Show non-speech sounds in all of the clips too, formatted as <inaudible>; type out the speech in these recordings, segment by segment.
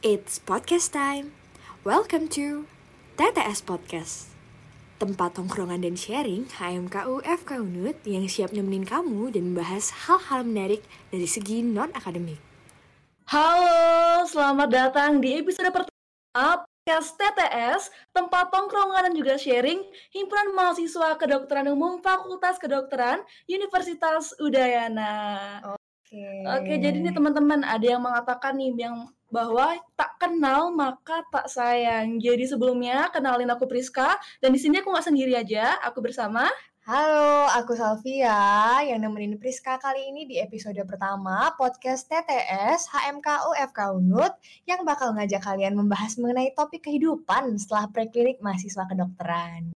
It's podcast time. Welcome to TTS Podcast. Tempat tongkrongan dan sharing HMKU FK Unut yang siap nemenin kamu dan membahas hal-hal menarik dari segi non-akademik. Halo, selamat datang di episode pertama podcast TTS, tempat tongkrongan dan juga sharing Himpunan Mahasiswa Kedokteran Umum Fakultas Kedokteran Universitas Udayana. Oke. Oke, jadi nih teman-teman ada yang mengatakan nih yang bahwa tak kenal maka tak sayang. Jadi sebelumnya kenalin aku Priska dan di sini aku nggak sendiri aja, aku bersama Halo, aku Salvia yang nemenin Priska kali ini di episode pertama podcast TTS HMKU FK Unut yang bakal ngajak kalian membahas mengenai topik kehidupan setelah preklinik mahasiswa kedokteran.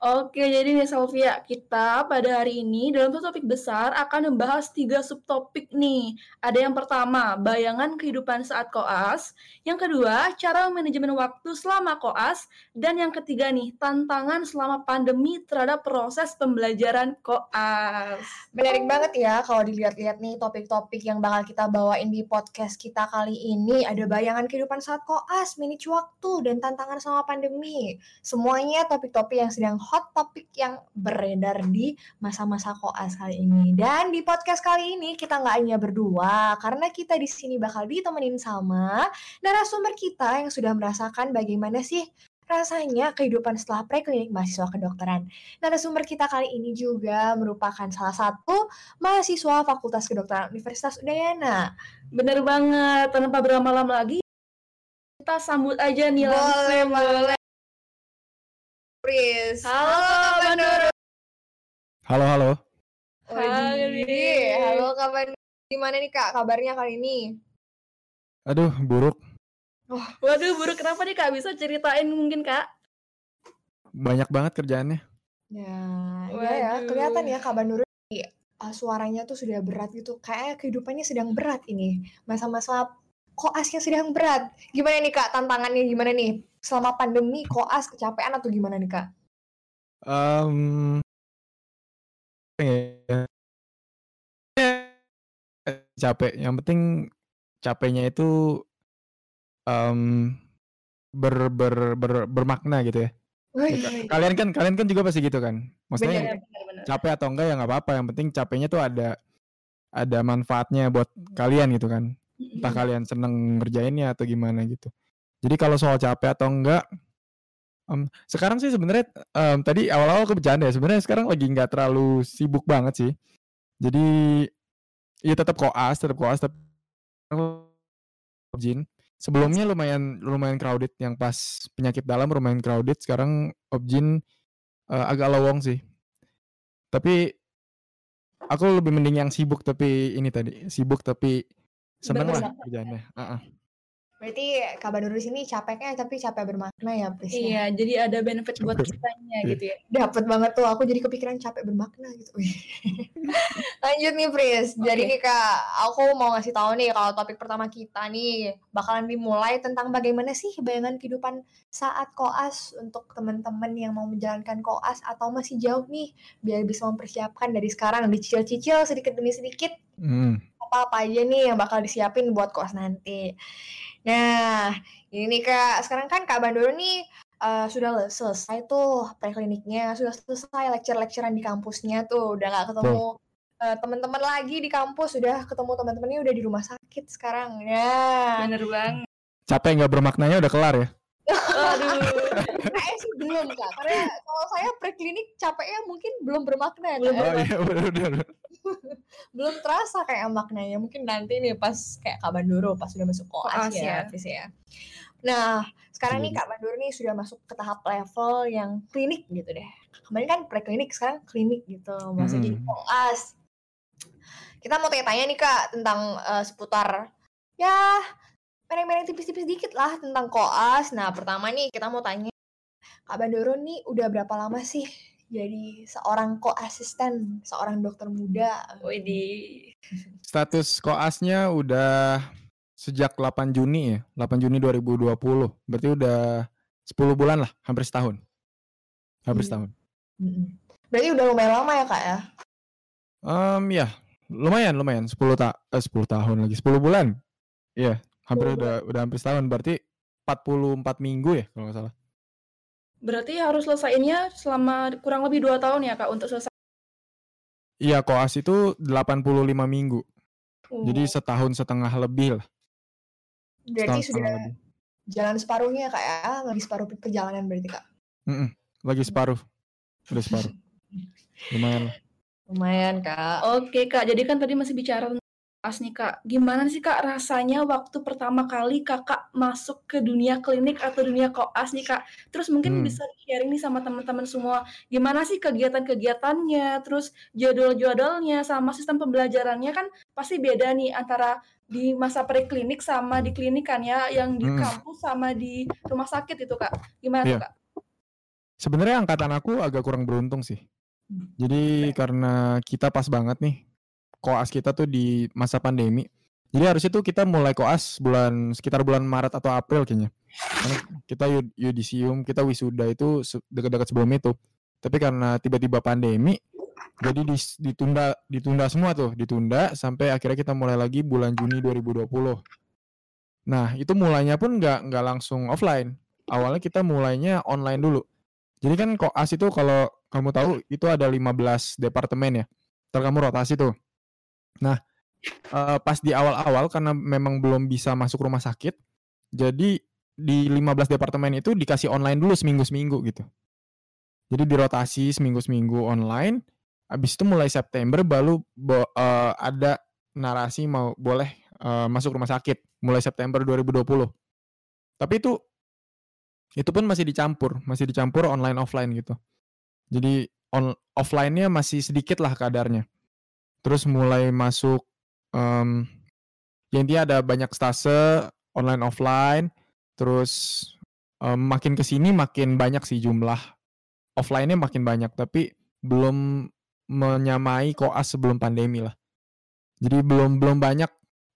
Oke, jadi nih Salvia, kita pada hari ini dalam satu topik besar akan membahas tiga subtopik nih. Ada yang pertama, bayangan kehidupan saat koas. Yang kedua, cara manajemen waktu selama koas. Dan yang ketiga nih, tantangan selama pandemi terhadap proses pembelajaran koas. Menarik banget ya kalau dilihat-lihat nih topik-topik yang bakal kita bawain di podcast kita kali ini. Ada bayangan kehidupan saat koas, manage waktu, dan tantangan selama pandemi. Semuanya topik-topik yang sedang hot topik yang beredar di masa-masa koas kali ini. Dan di podcast kali ini kita nggak hanya berdua, karena kita di sini bakal ditemenin sama narasumber kita yang sudah merasakan bagaimana sih rasanya kehidupan setelah preklinik mahasiswa kedokteran. Narasumber kita kali ini juga merupakan salah satu mahasiswa Fakultas Kedokteran Universitas Udayana. Bener banget, tanpa berlama-lama lagi, kita sambut aja nih Boleh, langsung. boleh. Pris. Halo, Kak Bandoro. Halo, halo. Halo. Dik. Halo Kak Bandoro. Gimana nih Kak kabarnya kali ini? Aduh, buruk. Waduh, buruk kenapa nih Kak? Bisa ceritain mungkin Kak? Banyak banget kerjaannya. Ya, iya ya, Waduh. kelihatan ya Kak Bandoro uh, suaranya tuh sudah berat gitu. Kayak kehidupannya sedang berat ini. Masa-masa koasnya sedang berat. Gimana nih Kak tantangannya gimana nih? Selama pandemi koas kecapean atau gimana nih Kak? Ya. capek. Yang penting capeknya itu em, ber, ber, ber- bermakna gitu ya. Wih, Kalian kan kalian kan juga pasti gitu kan. Maksudnya Bener. Iya, benar-benar. capek atau enggak ya nggak apa-apa. Yang penting capeknya tuh ada ada manfaatnya buat kalian gitu kan. Entah kalian seneng ngerjainnya atau gimana gitu. Jadi kalau soal capek atau enggak, em, sekarang sih sebenarnya em, tadi awal-awal aku bercanda ya. Sebenarnya sekarang lagi nggak terlalu sibuk banget sih. Jadi ya tetap koas, tetap koas, tapi objin. Sebelumnya lumayan lumayan crowded yang pas penyakit dalam lumayan crowded. Sekarang objin eh, agak lowong sih. Tapi aku lebih mending yang sibuk tapi ini tadi sibuk tapi seneng lah kerjaannya. Heeh. Berarti Kak Bandoro di sini capeknya tapi capek bermakna ya, Pris ya? Iya, jadi ada benefit buat kitanya Iya. gitu ya. Dapet banget tuh, aku jadi kepikiran capek bermakna gitu. Wih. <laughs> Lanjut nih Pris, jadi Oke. nih Kak, aku mau ngasih tahu nih kalau topik pertama kita nih bakalan dimulai tentang bagaimana sih bayangan kehidupan saat koas untuk teman-teman yang mau menjalankan koas atau masih jauh nih biar bisa mempersiapkan dari sekarang dicicil-cicil sedikit demi sedikit Hmm. Apa-apa aja nih yang bakal disiapin buat koas nanti. Nah, ini nih Kak, sekarang kan Kak Bandoro nih eh, sudah le- selesai tuh prekliniknya, sudah selesai lecture-lecturean di kampusnya tuh, udah nggak ketemu eh, teman-teman lagi di kampus, sudah ketemu teman-temannya udah di rumah sakit sekarang. Ya, Bener banget. Capek nggak bermaknanya udah kelar ya? Aduh. <laughs> kayaknya sih belum Kak, karena kalau saya preklinik capeknya mungkin belum bermakna Belum. Oh iya <laughs> benar-benar. <laughs> belum terasa kayak maknanya mungkin nanti nih pas kayak Kak Bandoro pas sudah masuk koas, Koas ya, ya. Ya. Nah, sekarang nih Iya. Kak Bandoro nih sudah masuk ke tahap level yang klinik gitu deh. Kemarin kan preklinik, sekarang klinik gitu. Masuk jadi Mm-mm. koas. Kita mau tanya-tanya nih Kak tentang eh, seputar ya mereng-mereng tipis-tipis dikit lah tentang koas. Nah, pertama nih kita mau tanya Kak Bandoro nih udah berapa lama sih jadi seorang koasisten, seorang dokter muda? Widih. Status koasnya udah sejak 8 Juni ya, 8 Juni 2020. Berarti udah 10 bulan lah, hampir setahun. Hampir Hmm. setahun. Mm-mm. Berarti udah lumayan lama ya kak ya? Em ya, lumayan lumayan 10 ta eh, 10 tahun lagi, 10 bulan. Iya, hampir Oh. udah udah hampir setahun berarti 44 minggu ya kalau nggak salah Berarti harus selesainya selama kurang lebih dua tahun ya kak untuk selesai. iya koas itu 85 minggu jadi Oh. setahun setengah lebih lah Berarti setahun sudah setengah lebih jalan separuhnya kak ya, lagi separuh perjalanan berarti kak. Mm-mm, lagi separuh udah separuh <laughs> lumayan lah Lumayan kak. Oke kak, jadi kan tadi masih bicara koas nih kak. Gimana sih kak rasanya waktu pertama kali kakak masuk ke dunia klinik atau dunia koas nih kak? Terus mungkin Hmm. bisa sharing nih sama teman-teman semua. Gimana sih kegiatan-kegiatannya, terus jadwal-jadwalnya, sama sistem pembelajarannya kan pasti beda nih antara di masa preklinik sama di klinik kan ya, yang di Hmm. kampus sama di rumah sakit itu kak. Gimana tuh Iya. kak? sebenarnya angkatan aku agak kurang beruntung sih Hmm. jadi karena kita pas banget nih koas kita tuh di masa pandemi. Jadi harusnya tuh kita mulai koas bulan sekitar bulan Maret atau April kayaknya. Karena kita yud- yudisium kita wisuda itu dekat-dekat sebelum itu. Tapi karena tiba-tiba pandemi jadi ditunda ditunda semua tuh. Ditunda sampai akhirnya kita mulai lagi bulan Juni 2020 nah itu mulainya pun nggak nggak langsung offline. Awalnya kita mulainya online dulu. Jadi kan koas itu kalau kamu tahu itu ada 15 departemen ya. Ntar kamu rotasi tuh nah eh, pas di awal-awal karena memang belum bisa masuk rumah sakit jadi di 15 departemen itu dikasih online dulu seminggu-seminggu gitu. Jadi dirotasi seminggu-seminggu online habis itu mulai September baru bo- eh, ada narasi mau boleh eh, masuk rumah sakit mulai September 2020 tapi itu itu pun masih dicampur masih dicampur online offline gitu. Jadi on offline-nya masih sedikit lah kadarnya terus mulai masuk em ya intinya ada banyak stase online offline. Terus em, makin ke sini makin banyak sih jumlah offline-nya makin banyak tapi belum menyamai koas sebelum pandemi lah. Jadi belum belum banyak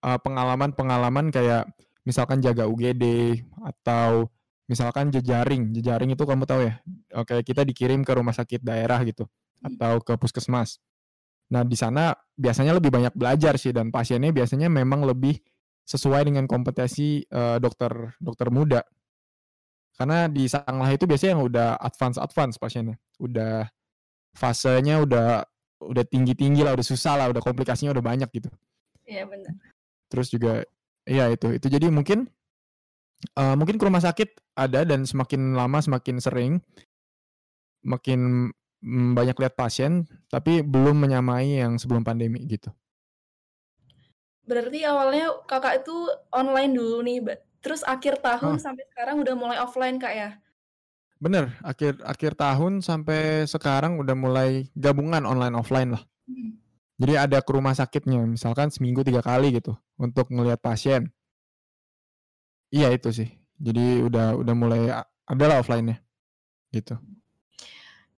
pengalaman-pengalaman kayak misalkan jaga UGD atau misalkan jejaring. Jejaring itu kamu tahu ya? Oke kita dikirim ke rumah sakit daerah gitu atau ke puskesmas nah di sana biasanya lebih banyak belajar sih dan pasiennya biasanya memang lebih sesuai dengan kompetensi eh, dokter dokter muda. Karena di sanglah itu biasanya yang udah advance advance pasiennya. Udah fasenya udah udah tinggi tinggi lah udah susah lah udah komplikasinya udah banyak gitu. Iya benar. terus juga ya itu itu jadi mungkin eh, mungkin ke rumah sakit ada dan semakin lama semakin sering makin banyak lihat pasien tapi belum menyamai yang sebelum pandemi gitu Berarti awalnya kakak itu online dulu nih, terus akhir tahun Oh. sampai sekarang udah mulai offline kak ya? bener akhir akhir tahun sampai sekarang udah mulai gabungan online offline lah Hmm. jadi ada ke rumah sakitnya misalkan seminggu tiga kali gitu untuk ngelihat pasien iya itu sih jadi udah udah mulai a- ada lah offline-nya gitu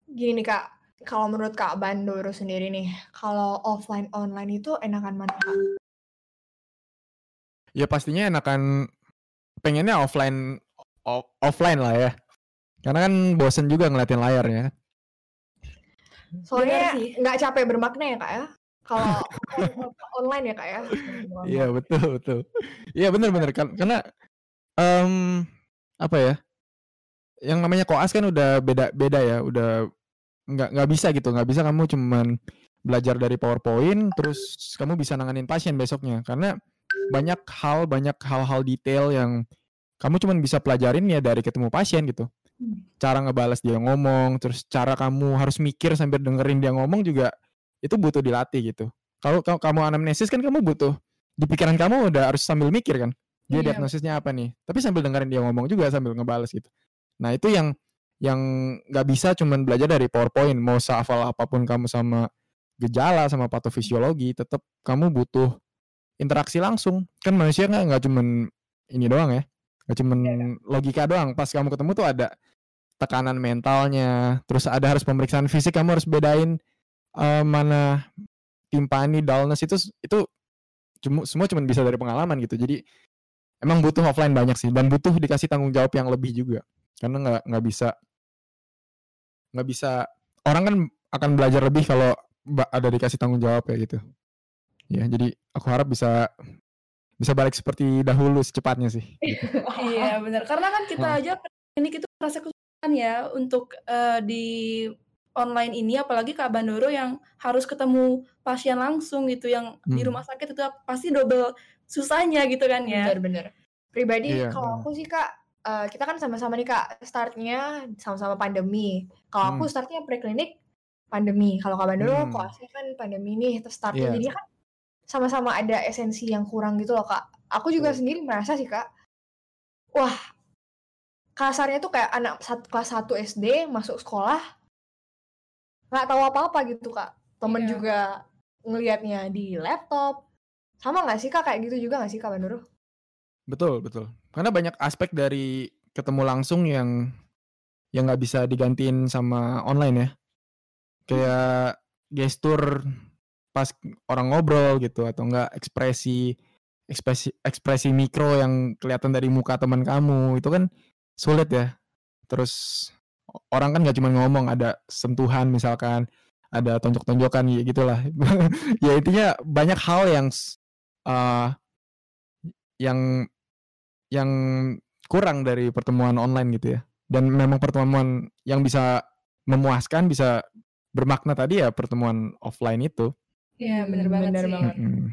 Gini nih kak, kalau menurut kak Bandoro sendiri nih, kalau offline online itu enakan mana kak? ya pastinya enakan pengennya offline offline lah ya karena kan bosen juga ngeliatin layar ya Soalnya sih. nggak capek bermakna ya kak ya? Kalau <laughs> online ya kak ya? iya betul betul iya bener bener kan karena em apa ya yang namanya koas kan udah beda beda ya udah nggak nggak bisa gitu. Nggak bisa kamu cuman belajar dari powerpoint terus kamu bisa nanganin pasien besoknya. Karena banyak hal banyak hal-hal detail yang kamu cuman bisa pelajarin ya dari ketemu pasien gitu. Cara ngebales dia ngomong terus cara kamu harus mikir sambil dengerin dia ngomong juga itu butuh dilatih gitu. Kalau ka- kamu anamnesis kan kamu butuh di pikiran kamu udah harus sambil mikir kan. Dia Iya. diagnosisnya apa nih? Tapi sambil dengerin dia ngomong juga sambil ngebales gitu. Nah itu yang yang nggak bisa cuman belajar dari powerpoint. Mau sehafal apa pun kamu sama gejala sama patofisiologi tetap kamu butuh interaksi langsung. Kan manusia nggak nggak cuman ini doang ya. Nggak cuman logika doang. Pas kamu ketemu tuh ada tekanan mentalnya terus ada harus pemeriksaan fisik kamu harus bedain eh, mana timpani dullness itu itu cuma semua cuma bisa dari pengalaman gitu. Jadi emang butuh offline banyak sih dan butuh dikasih tanggung jawab yang lebih juga. Karena nggak nggak bisa nggak bisa orang kan akan belajar lebih kalau ada dikasih tanggung jawab ya gitu ya jadi aku harap bisa bisa balik seperti dahulu secepatnya sih. <laughs> Gitu. iya benar karena kan kita Nah. aja ini kita merasa kesulitan ya untuk eh, di online ini apalagi Kak Bandoro yang harus ketemu pasien langsung gitu yang di Hmm. rumah sakit itu pasti double susahnya gitu kan ya Bener-bener. Pribadi Iya, kalau aku sih kak, eh, kita kan sama-sama nih kak, startnya sama-sama pandemi. Kalau aku Hmm. startnya preklinik pandemi. Kalau kak Bandoro Hmm. koasnya kan pandemi nih, terus startnya Iya. jadi kan sama-sama ada esensi yang kurang gitu loh kak. Aku juga Betul. sendiri merasa sih kak, wah kasarnya tuh kayak anak sat- kelas 1 SD masuk sekolah nggak tahu apa-apa gitu kak. Temen Iya. juga ngelihatnya di laptop. Sama nggak sih kak kayak gitu juga nggak sih kak Bandoro? Betul, betul. Karena banyak aspek dari ketemu langsung yang yang nggak bisa digantiin sama online ya. Kayak gestur pas orang ngobrol gitu atau enggak ekspresi ekspresi ekspresi mikro yang kelihatan dari muka teman kamu itu kan sulit ya. Terus orang kan nggak cuma ngomong, ada sentuhan misalkan, ada tonjok-tonjokan ya gitulah. <laughs> ya intinya banyak hal yang eh, yang yang kurang dari pertemuan online gitu ya. Dan memang pertemuan yang bisa memuaskan, bisa bermakna tadi ya pertemuan offline itu. Iya bener banget bener sih banget. Mm-mm.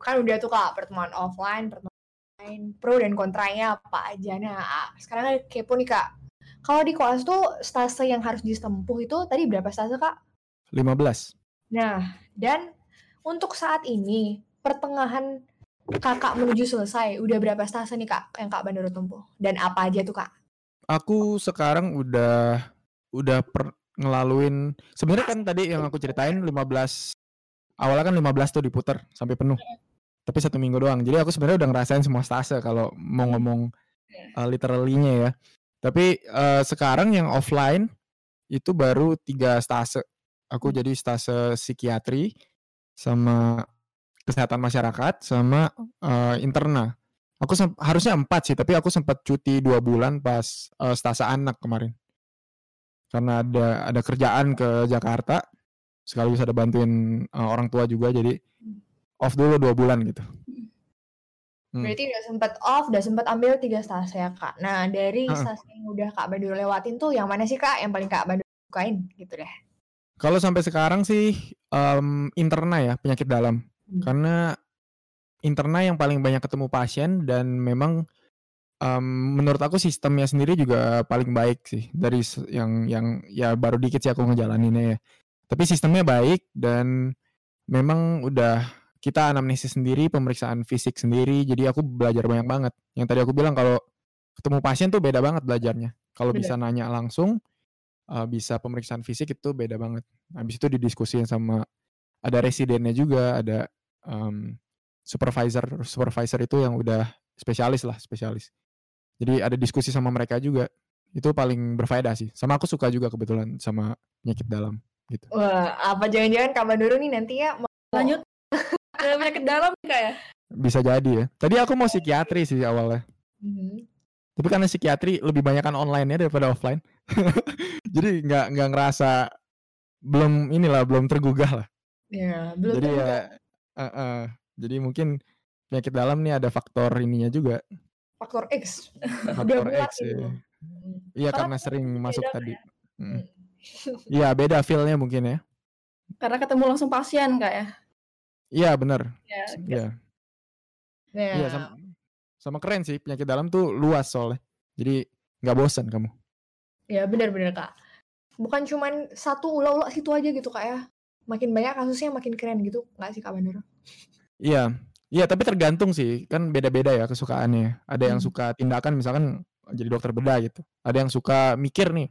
kan udah tuh kak pertemuan offline, pertemuan online, pro dan kontranya apa aja. Nah, sekarang kepo nih kak. Kalau di koas tuh stase yang harus ditempuh itu tadi berapa stase kak? 15. Nah, dan untuk saat ini pertengahan kakak menuju selesai, udah berapa stase nih kak yang kak Bandoro tempuh? Dan apa aja tuh kak? Aku sekarang udah udah per, ngelaluin sebenarnya kan tadi yang aku ceritain 15 awalnya kan 15 tuh diputer sampai penuh. Tapi satu minggu doang. Jadi aku sebenarnya udah ngerasain semua stase kalau mau ngomong uh, literally-nya ya. Tapi uh, sekarang yang offline itu baru tiga stase. Aku jadi stase psikiatri sama kesehatan masyarakat sama uh, interna. Aku harusnya empat sih, tapi aku sempat cuti dua bulan pas uh, stase anak kemarin. Karena ada ada kerjaan ke Jakarta, sekaligus ada bantuin uh, orang tua juga, jadi off dulu dua bulan gitu. Hmm. Berarti udah sempet off, udah sempet ambil tiga stase ya kak. Nah, dari Heeh. stase yang udah kak Bandoro lewatin tuh yang mana sih kak yang paling kak Bandoro sukain gitu deh? Kalau sampai sekarang sih em, interna ya penyakit dalam, Hmm. karena interna yang paling banyak ketemu pasien dan memang em, menurut aku sistemnya sendiri juga paling baik sih dari yang yang ya baru dikit sih aku ngejalaninnya ya. Tapi sistemnya baik dan memang udah kita anamnesis sendiri, pemeriksaan fisik sendiri, jadi aku belajar banyak banget. Yang tadi aku bilang kalau ketemu pasien tuh beda banget belajarnya. Kalau bisa nanya langsung, eh, bisa pemeriksaan fisik itu beda banget. Habis itu didiskusiin sama ada residennya juga, ada em, supervisor, supervisor itu yang udah spesialis lah, spesialis. Jadi ada diskusi sama mereka juga. Itu paling berfaedah sih. Sama aku suka juga kebetulan sama penyakit dalam gitu. Wah, apa jangan-jangan kak Bandoro nih nanti ya mau lanjut <laughs> ke penyakit dalam nih kak ya Bisa jadi ya. Tadi aku mau psikiatri sih awalnya. Mhm. Tapi karena psikiatri lebih banyak kan online ya daripada offline. <laughs> Jadi nggak nggak ngerasa belum inilah belum tergugah lah. Ya, belum jadi tentu, ya Kak. eh, eh. jadi mungkin penyakit dalam nih ada faktor ininya juga faktor X. <laughs> faktor X gitu. ya. Hmm. Iya Karena karena sering masuk beda, tadi. Kak, Mm. <laughs> Iya beda feelnya mungkin ya. karena ketemu langsung pasien kak ya Iya benar. ya Iya. Nah, Iya sama, sama keren sih penyakit dalam tuh luas soalnya. Jadi nggak bosan kamu. ya benar-benar kak. Bukan cuman satu ulah-ulah situ aja gitu kak ya. Makin banyak kasusnya makin keren gitu, nggak sih kak Bandoro? Iya. Iya tapi tergantung sih kan beda-beda ya kesukaannya. Ada yang Hmm. suka tindakan misalkan jadi dokter bedah gitu. Ada yang suka mikir nih.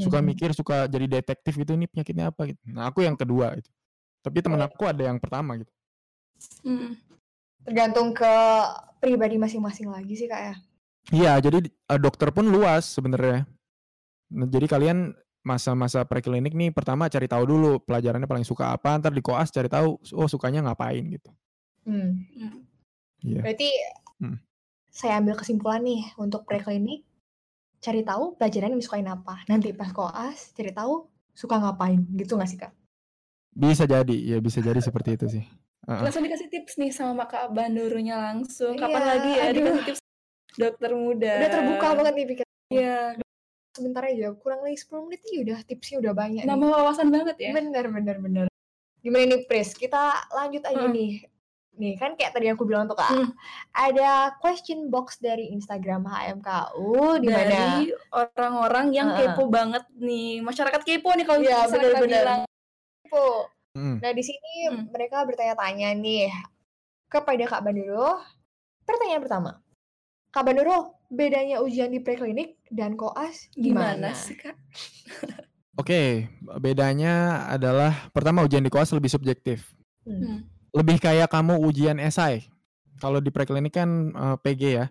Suka Mhm. mikir, suka jadi detektif gitu ini penyakitnya apa gitu. Nah aku yang kedua gitu. Tapi temen Oh. aku ada yang pertama gitu. Mm. Tergantung ke pribadi masing-masing lagi sih kak ya. Iya, jadi eh, dokter pun luas sebenarnya. Nah, jadi kalian masa-masa preklinik nih pertama cari tahu dulu pelajarannya paling suka apa, ntar di koas cari tahu oh sukanya ngapain gitu. Hmm. Mm. Iya. Berarti Hmm. saya ambil kesimpulan nih untuk preklinik, cari tahu pelajaran yang disukain apa. Nanti pas koas, cari tahu suka ngapain gitu nggak sih kak? Bisa jadi, ya bisa jadi seperti itu sih. Heeh. Langsung dikasih tips nih sama Kak Bandurunya langsung. Kapan Iya, lagi ya aduh. dikasih tips dokter muda. Udah terbuka banget nih pikiran. Iya, Sebentar aja, kurang lagi 10 menit nih udah tipsnya udah banyak nih. nambah wawasan banget ya. Bener, bener, bener. Gimana nih, Pris? Kita lanjut aja Hmm. nih. Nih, kan kayak tadi aku bilang tuh, Kak. Hmm. Ada question box dari Instagram HMKU di mana Dari orang-orang yang Heeh. kepo banget nih. Masyarakat kepo nih kalau Iya, bisa kita bener-bener. bilang. kepo. Mm. Nah, di sini Hmm. mereka bertanya-tanya nih kepada Kak Banduro. Pertanyaan pertama. Kak Banduro, bedanya ujian di preklinik dan koas Gimana gimana? sih, Kak? <laughs> Oke, bedanya adalah pertama ujian di koas lebih subjektif. Hmm. Lebih kayak kamu ujian esai. Kalau di preklinik kan eh, PG ya.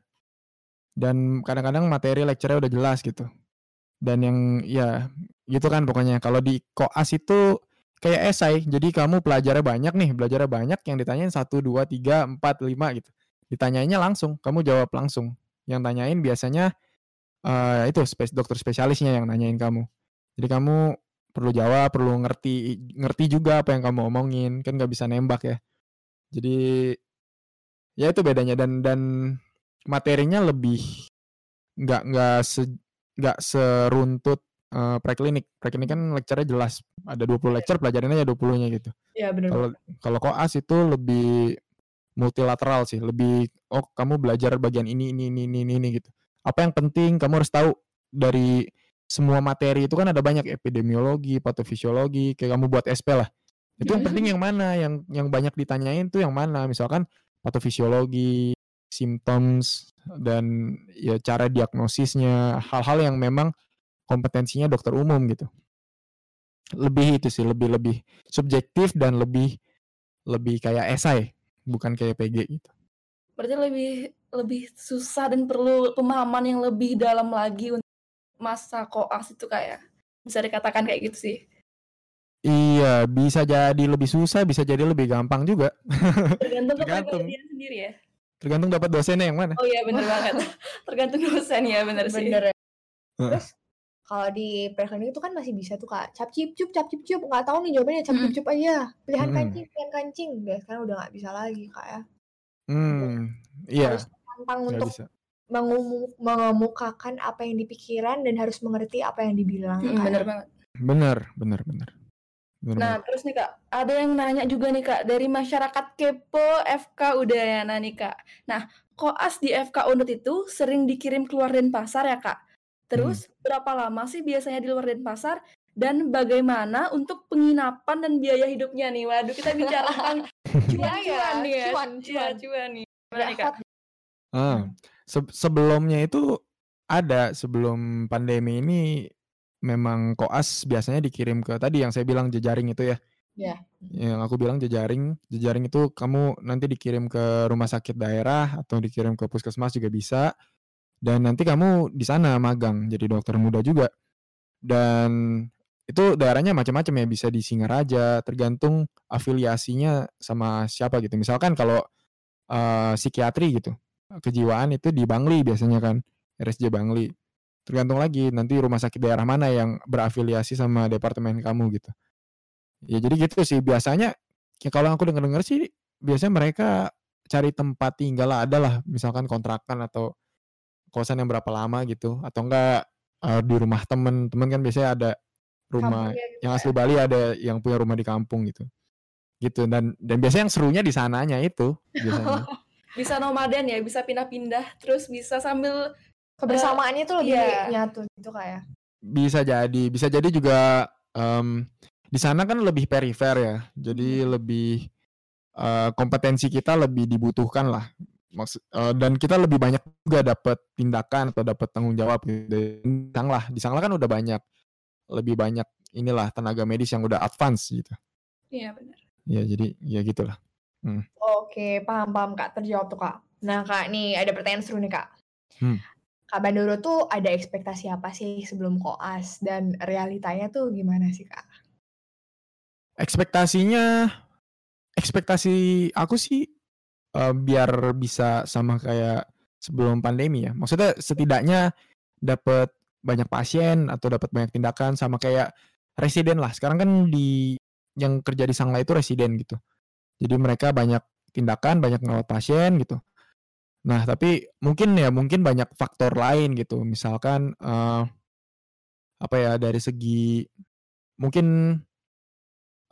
Dan kadang-kadang materi lecture-nya udah jelas gitu. Dan yang ya gitu kan pokoknya. Kalau di koas itu kayak esai. Jadi kamu pelajarnya banyak nih, belajarnya banyak yang ditanyain 1 2 3 4 5 gitu. Ditanyainnya langsung, kamu jawab langsung. Yang tanyain biasanya eh, itu spes- dokter spesialisnya yang nanyain kamu. Jadi kamu perlu jawab, perlu ngerti ngerti juga apa yang kamu omongin, kan nggak bisa nembak ya. Jadi ya itu bedanya dan dan materinya lebih nggak nggak se nggak seruntut eh, preklinik. Preklinik kan lecture-nya jelas, ada 20 lecture pelajarin aja 20-nya gitu. Iya, bener. Kalau kalau koas itu lebih multilateral sih, lebih oh kamu belajar bagian ini ini ini ini ini, gitu. Apa yang penting kamu harus tahu dari semua materi itu kan ada banyak epidemiologi, patofisiologi, kayak kamu buat SP lah. Itu yang penting yang mana? Yang yang banyak ditanyain tuh yang mana? Misalkan patofisiologi, symptoms dan ya cara diagnosisnya, hal-hal yang memang kompetensinya dokter umum gitu lebih itu sih lebih lebih subjektif dan lebih lebih kayak esai bukan kayak PG gitu. Berarti lebih lebih susah dan perlu pemahaman yang lebih dalam lagi untuk masa koas itu kayak bisa dikatakan kayak gitu sih. Iya, bisa jadi lebih susah, bisa jadi lebih gampang juga. <laughs> Tergantung Tergantung. kepribadian sendiri ya. Tergantung dapat dosennya yang mana. Oh iya bener banget. <laughs> Tergantung dosen ya bener sih. Bener ya. Terus kalau di preklinik itu kan masih bisa tuh kak cap cip cup cap cip cup nggak tahu nih jawabannya cap cip cup aja pilihan Mm-mm. kancing pilihan kancing deh sekarang udah nggak bisa lagi kak ya Hmm, iya, harus tantang nggak untuk bisa. mengumu- mengemukakan apa yang dipikiran dan harus mengerti apa yang dibilang Mm, Kak. bener banget. Bener, bener, bener. Bener Nah banget. terus nih kak, ada yang nanya juga nih kak dari masyarakat kepo FK Udayana nih kak. Nah koas di FK Unut itu sering dikirim keluar Denpasar ya kak. Terus berapa lama sih biasanya di luar Denpasar dan bagaimana untuk penginapan dan biaya hidupnya nih? Waduh kita bicara tentang <laughs> cuan-cuan Biaya, nih ya. cuan, Iya, cuan. cuan nih. Gimana nih kak? hot. Ah, se- sebelumnya itu ada sebelum pandemi ini memang koas biasanya dikirim ke tadi yang saya bilang jejaring itu ya. Iya. Yang aku bilang jejaring, jejaring itu kamu nanti dikirim ke rumah sakit daerah atau dikirim ke puskesmas juga bisa. Dan nanti kamu di sana magang jadi dokter muda juga. Dan itu daerahnya macam-macam ya, bisa di Singaraja, tergantung afiliasinya sama siapa gitu. Misalkan kalau eh, psikiatri gitu, kejiwaan itu di Bangli biasanya kan, RSJ Bangli. Tergantung lagi nanti rumah sakit daerah mana yang berafiliasi sama departemen kamu gitu. Ya jadi gitu sih biasanya ya kalau aku dengar-dengar sih biasanya mereka cari tempat tinggal lah ada lah misalkan kontrakan atau kosan yang berapa lama gitu atau enggak eh, di rumah temen. Temen kan biasanya ada rumah Kampungnya gitu yang ya. asli Bali ada yang punya rumah di kampung gitu. Gitu dan dan biasanya yang serunya di sananya itu biasanya. <laughs> Bisa nomaden ya, bisa pindah-pindah, terus bisa sambil kebersamaannya tuh lebih iya. nyatu gitu kak ya? Bisa jadi bisa jadi juga em, di sana kan lebih perifer ya. Jadi lebih eh, kompetensi kita lebih dibutuhkan lah Maksud, eh, dan kita lebih banyak juga dapat tindakan atau dapat tanggung jawab gitu. di Sanglah di Sanglah kan udah banyak lebih banyak inilah tenaga medis yang udah advance gitu Iya benar. ya jadi ya gitulah Oke, paham-paham Kak, terjawab tuh Kak. Nah Kak, nih ada pertanyaan seru nih Kak. Hmm. Kak Bandoro tuh ada ekspektasi apa sih sebelum koas dan realitanya tuh gimana sih Kak? ekspektasinya ekspektasi aku sih eh, biar bisa sama kayak sebelum pandemi ya. Maksudnya setidaknya dapat banyak pasien atau dapat banyak tindakan sama kayak residen lah. Sekarang kan di yang kerja di Sangla itu residen gitu. Jadi mereka banyak tindakan, banyak ngerawat pasien gitu. Nah, tapi mungkin ya mungkin banyak faktor lain gitu. Misalkan uh, apa ya dari segi mungkin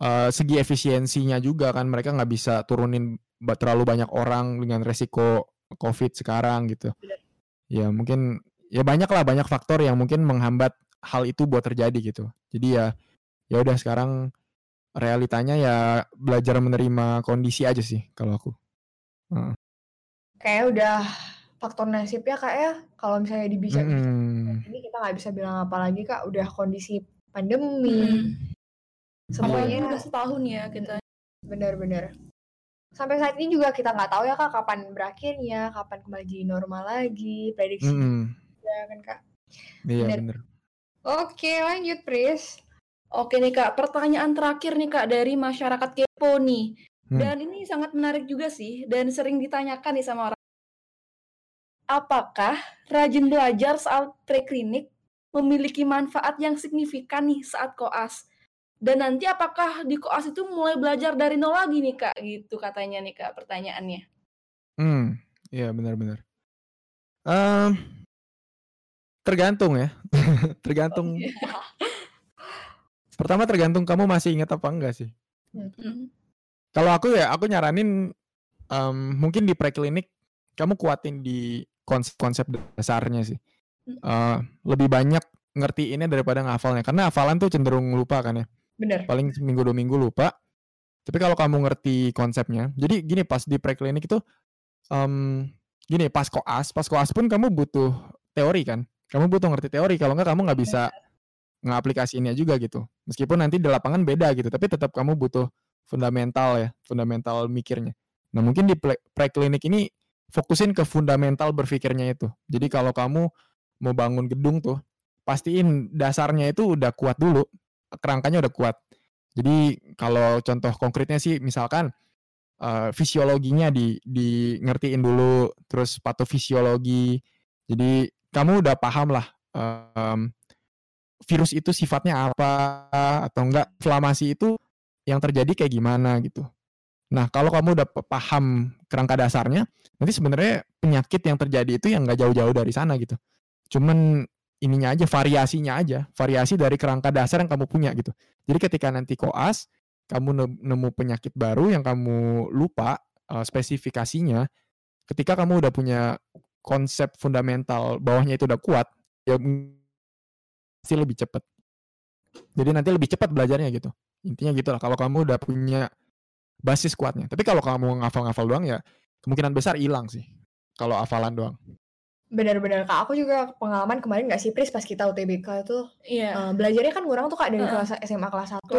uh, segi efisiensinya juga kan mereka nggak bisa turunin terlalu banyak orang dengan resiko COVID sekarang gitu. Ya mungkin ya banyak lah banyak faktor yang mungkin menghambat hal itu buat terjadi gitu. Jadi ya ya udah sekarang realitanya ya belajar menerima kondisi aja sih kalau aku. Uh. Kayak udah faktor nasib ya kak ya kalau misalnya bisa mm. ini kita nggak bisa bilang apa lagi kak udah kondisi pandemi mm. semuanya udah setahun ya kita benar-benar sampai saat ini juga kita nggak tahu ya kak kapan berakhirnya kapan kembali jadi normal lagi prediksi mm. ya kan kak iya benar oke lanjut Pris Oke nih kak, pertanyaan terakhir nih kak dari masyarakat kepo nih. Hmm. Dan ini sangat menarik juga sih, dan sering ditanyakan nih sama orang. Apakah rajin belajar saat preklinik memiliki manfaat yang signifikan nih saat koas? Dan nanti apakah di koas itu mulai belajar dari nol lagi nih kak? Gitu katanya nih kak pertanyaannya. Hmm, iya benar-benar. Um, tergantung ya, <laughs> tergantung. Oh, <laughs> iya. Pertama tergantung kamu masih ingat apa enggak sih. Mm-hmm. Kalau aku ya, aku nyaranin um, mungkin di preklinik kamu kuatin di konsep-konsep dasarnya sih. Uh, lebih banyak ngerti ini daripada ngafalnya. Karena hafalan tuh cenderung lupa kan ya. Bener. Paling seminggu dua minggu lupa. Tapi kalau kamu ngerti konsepnya, jadi gini pas di preklinik itu, um, gini pas koas, pas koas pun kamu butuh teori kan. Kamu butuh ngerti teori. Kalau nggak kamu nggak bisa ngaplikasiinnya juga gitu. Meskipun nanti di lapangan beda gitu, tapi tetap kamu butuh fundamental ya, fundamental mikirnya. Nah, mungkin di preklinik ini fokusin ke fundamental berpikirnya itu. Jadi kalau kamu mau bangun gedung tuh, pastiin dasarnya itu udah kuat dulu, kerangkanya udah kuat. Jadi kalau contoh konkretnya sih misalkan uh, fisiologinya di di ngertiin dulu, terus patofisiologi. Jadi kamu udah paham lah um, virus itu sifatnya apa atau enggak inflamasi itu yang terjadi kayak gimana gitu. Nah, kalau kamu udah paham kerangka dasarnya, nanti sebenarnya penyakit yang terjadi itu yang nggak jauh-jauh dari sana gitu. Cuman ininya aja, variasinya aja, variasi dari kerangka dasar yang kamu punya gitu. Jadi ketika nanti koas, kamu nemu penyakit baru yang kamu lupa uh, spesifikasinya, ketika kamu udah punya konsep fundamental bawahnya itu udah kuat, ya pasti lebih cepat. Jadi nanti lebih cepat belajarnya gitu. Intinya gitu lah. Kalau kamu udah punya basis kuatnya. Tapi kalau kamu ngafal-ngafal doang ya kemungkinan besar hilang sih. Kalau hafalan doang. Benar-benar kak, aku juga pengalaman kemarin nggak sih Pris pas kita UTBK itu iya. uh, belajarnya kan kurang tuh kak dari uh, kelas SMA kelas 1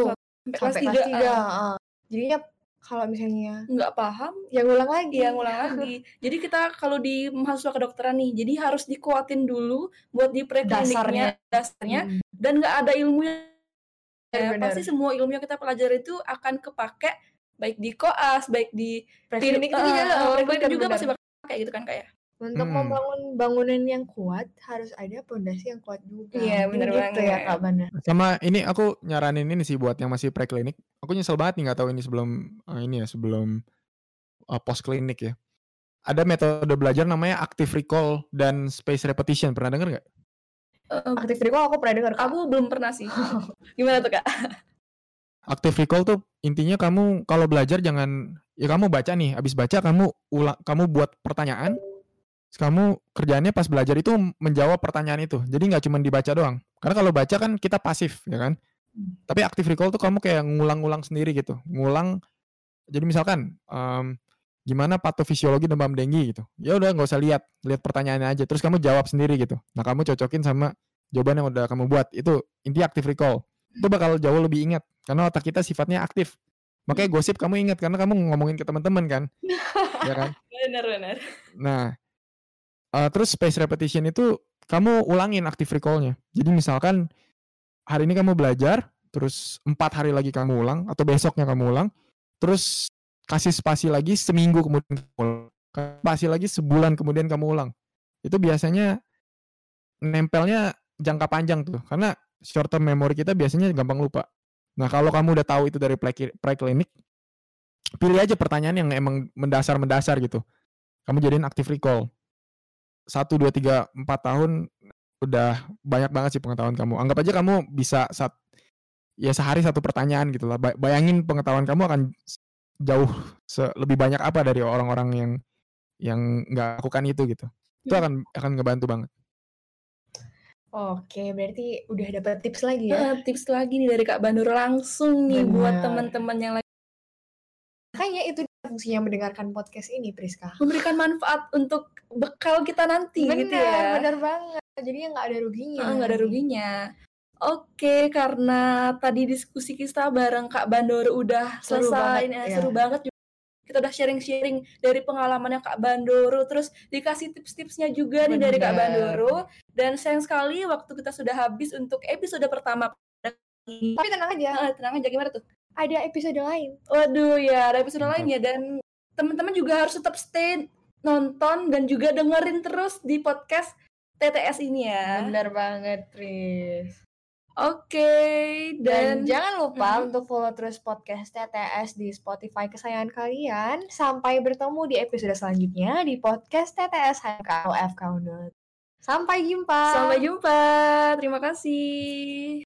kelas sampai kelas 3. Uh. Uh. Jadinya kalau misalnya nggak paham, yang ngulang lagi. Yang ngulang lagi. jadi kita kalau di mahasiswa kedokteran nih, jadi harus dikuatin dulu buat di prekliniknya, dasarnya, dasarnya hmm. dan nggak ada ilmunya. Ya, pasti semua ilmu yang kita pelajari itu akan kepake baik di koas, baik di preklinik uh, juga, uh, preklinik juga pasti bakal kayak gitu kan kayak. Ya? Untuk hmm. membangun bangunan yang kuat harus ada pondasi yang kuat juga. Iya benar gitu banget. ya Kak Bana. Sama ini aku nyaranin ini sih buat yang masih preklinik. Aku nyesel banget nih nggak tahu ini sebelum uh, ini ya sebelum uh, eh, post klinik ya. Ada metode belajar namanya active recall dan space repetition. Pernah dengar nggak? Uh, active recall aku pernah dengar. Aku belum pernah sih. <laughs> Gimana tuh kak? Active recall tuh intinya kamu kalau belajar jangan ya kamu baca nih, habis baca kamu ulang kamu buat pertanyaan, kamu kerjaannya pas belajar itu menjawab pertanyaan itu. Jadi nggak cuma dibaca doang. Karena kalau baca kan kita pasif, ya kan? Hmm. Tapi active recall tuh kamu kayak ngulang-ngulang sendiri gitu. Ngulang. Jadi misalkan um, gimana patofisiologi demam denggi gitu. Ya udah nggak usah lihat, lihat pertanyaannya aja. Terus kamu jawab sendiri gitu. Nah kamu cocokin sama jawaban yang udah kamu buat. Itu inti active recall. Itu bakal jauh lebih ingat karena otak kita sifatnya aktif. Makanya gosip kamu ingat karena kamu ngomongin ke teman-teman kan, <laughs> ya kan? Benar benar. Nah Uh, terus space repetition itu kamu ulangin active recall-nya. Jadi misalkan hari ini kamu belajar, terus empat hari lagi kamu ulang atau besoknya kamu ulang, terus kasih spasi lagi seminggu kemudian spasi lagi sebulan kemudian kamu ulang. Itu biasanya nempelnya jangka panjang tuh, karena short term memory kita biasanya gampang lupa. Nah kalau kamu udah tahu itu dari preklinik, pilih aja pertanyaan yang emang mendasar-mendasar gitu. Kamu jadiin active recall. Satu, dua, tiga, empat tahun udah banyak banget sih pengetahuan kamu. Anggap aja kamu bisa saat ya sehari satu pertanyaan gitu lah. Ba- Bayangin pengetahuan kamu akan jauh lebih banyak apa dari orang-orang yang yang nggak lakukan itu gitu. Itu Hmm. akan akan ngebantu banget. Oke, berarti udah dapat tips lagi ya. Eh, tips lagi nih dari Kak Bandur langsung nih buat Benar. teman-teman yang lagi Makanya itu fungsinya mendengarkan podcast ini, Priska. memberikan manfaat untuk bekal kita nanti gitu Benar, ya. benar banget. Jadinya nggak ada ruginya. Ah, nggak ada ruginya. Oke, karena tadi diskusi kita bareng Kak Bandoro udah Seru selesai, banget, ya. seru banget. juga. Kita udah sharing-sharing dari pengalamannya Kak Bandoro, terus dikasih tips-tipsnya juga nih dari Kak Bener. Bandoro. Dan sayang sekali waktu kita sudah habis untuk episode pertama. Tapi tenang aja, Ah, tenang aja gimana tuh? Ada episode lain. Waduh ya, ada episode Mantap. lainnya dan teman-teman juga harus tetap stay nonton dan juga dengerin terus di podcast TTS ini ya. Benar banget, Pris. Oke, Dan, dan, jangan lupa Mhm. untuk follow terus podcast TTS di Spotify kesayangan kalian. Sampai bertemu di episode selanjutnya di podcast TTS HMK FK Unut. Sampai jumpa. sampai jumpa. Terima kasih.